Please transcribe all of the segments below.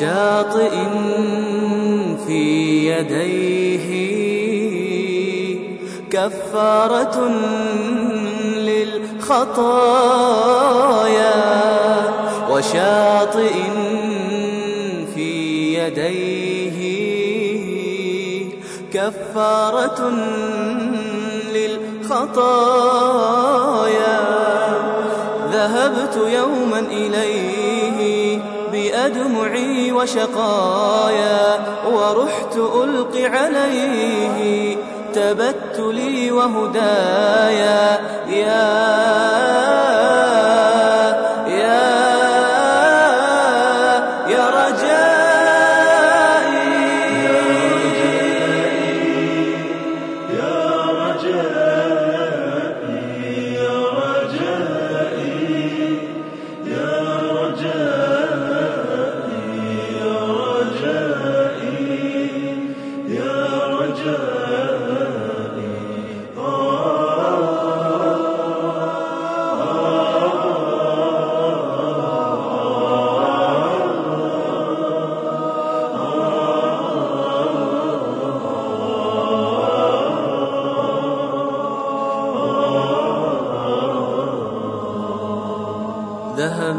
وشاطئ في يديه كفارة للخطايا وشاطئ في يديه كفارة للخطايا. ذهبت يوما إليه بأدمعي وشقايا ورحت ألقي عليه تبتلي وهدايا يا يا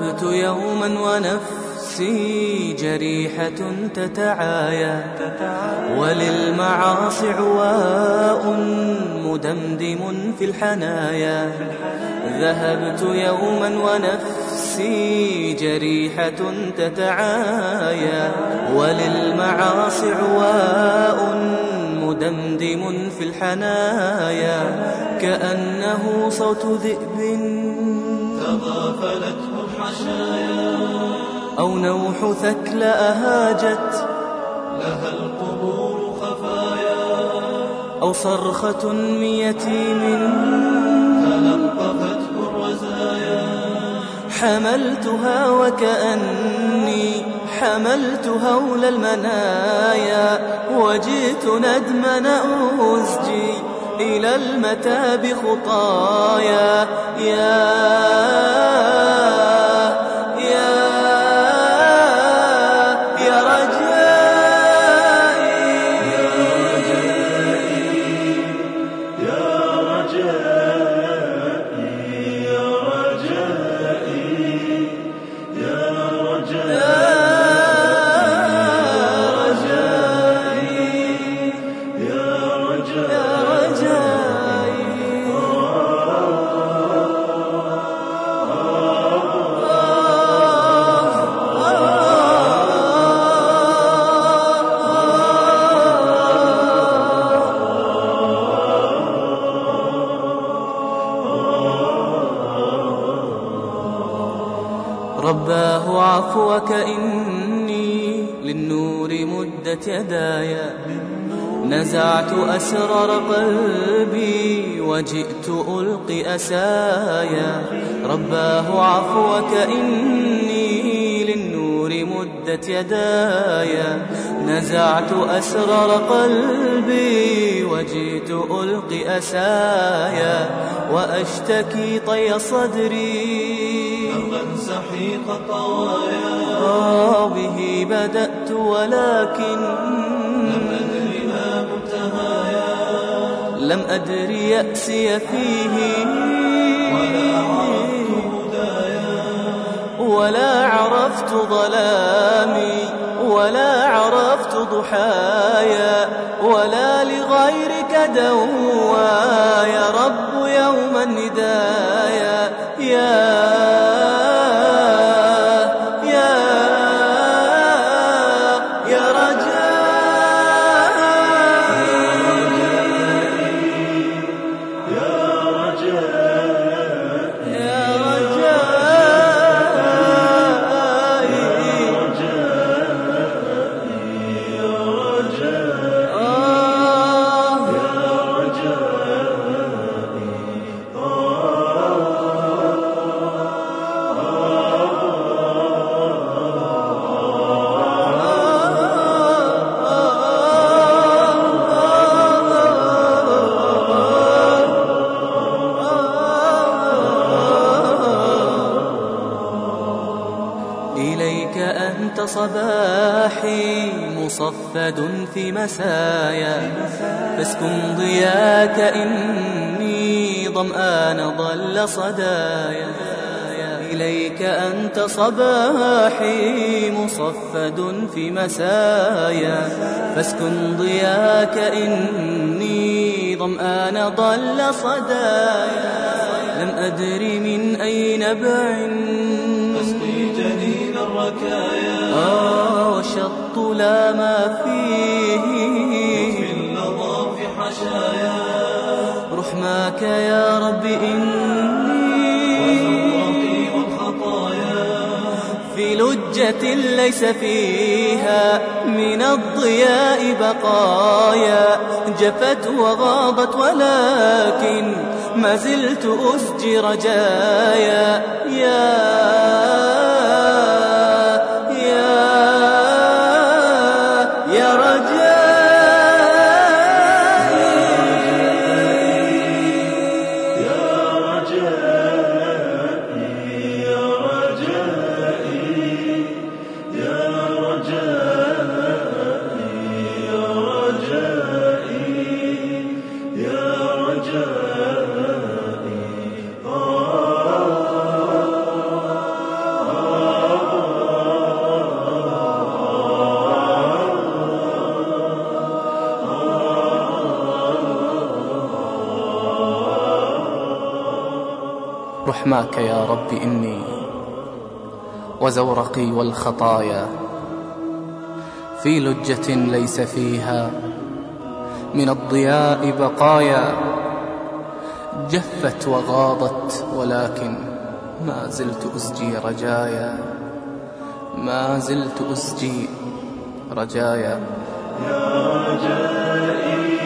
ذهبت يوما ونفسي جريحة تتعايا. وللمعاصي عواء مدمدم في الحنايا. ذهبت يوما ونفسي جريحة تتعايا. وللمعاصي عواء مدمدم في الحنايا. كأنه صوت ذئب. أو نوح ثكل أهاجت لها القبور خفايا. أو صرخة من يتيم تلقفته الرزايا. حملتها وكأني حملت هول المنايا. وجئت ندمن أزجي إلى المتاب خطايا يا رباه عفوك إني للنور مدت يدايا نزعت أسرار قلبي وجئت ألقي أسايا رباه عفوك إني للنور مدت يدايا نزعت أسرار قلبي وجئت ألقي أسايا وأشتكي طي صدري سحيق طوايا. آه به بدأت ولكن أدري ما منتهايا لم أدر يأسي فيه ولا عرفت هدايا. ولا عرفت ظلامي ولا عرفت ضحايا ولا لغيرك دوايا. رب يوم الندايا. صباحي مصفد في مسايا. فاسكن ضياك إني ظمآن ضل صدايا. إليك أنت صباحي مصفد في مسايا. فاسكن ضياك إني ظمآن ضل صدايا. لم أدر من أي نبع أسقي جنين الركايا. وشط لا ما فيه. في اللظى في حشايا. رحماك يا رب إني في لجة ليس فيها من الضياء بقايا. جفت وغاضت ولكن ما زلت أسجي رجايا يا يا رحماك يا رب إني وزورقي والخطايا في لجة ليس فيها من الضياء بقايا جفت وغاضت ولكن ما زلت أسجي رجايا ما زلت أسجي رجايا. يا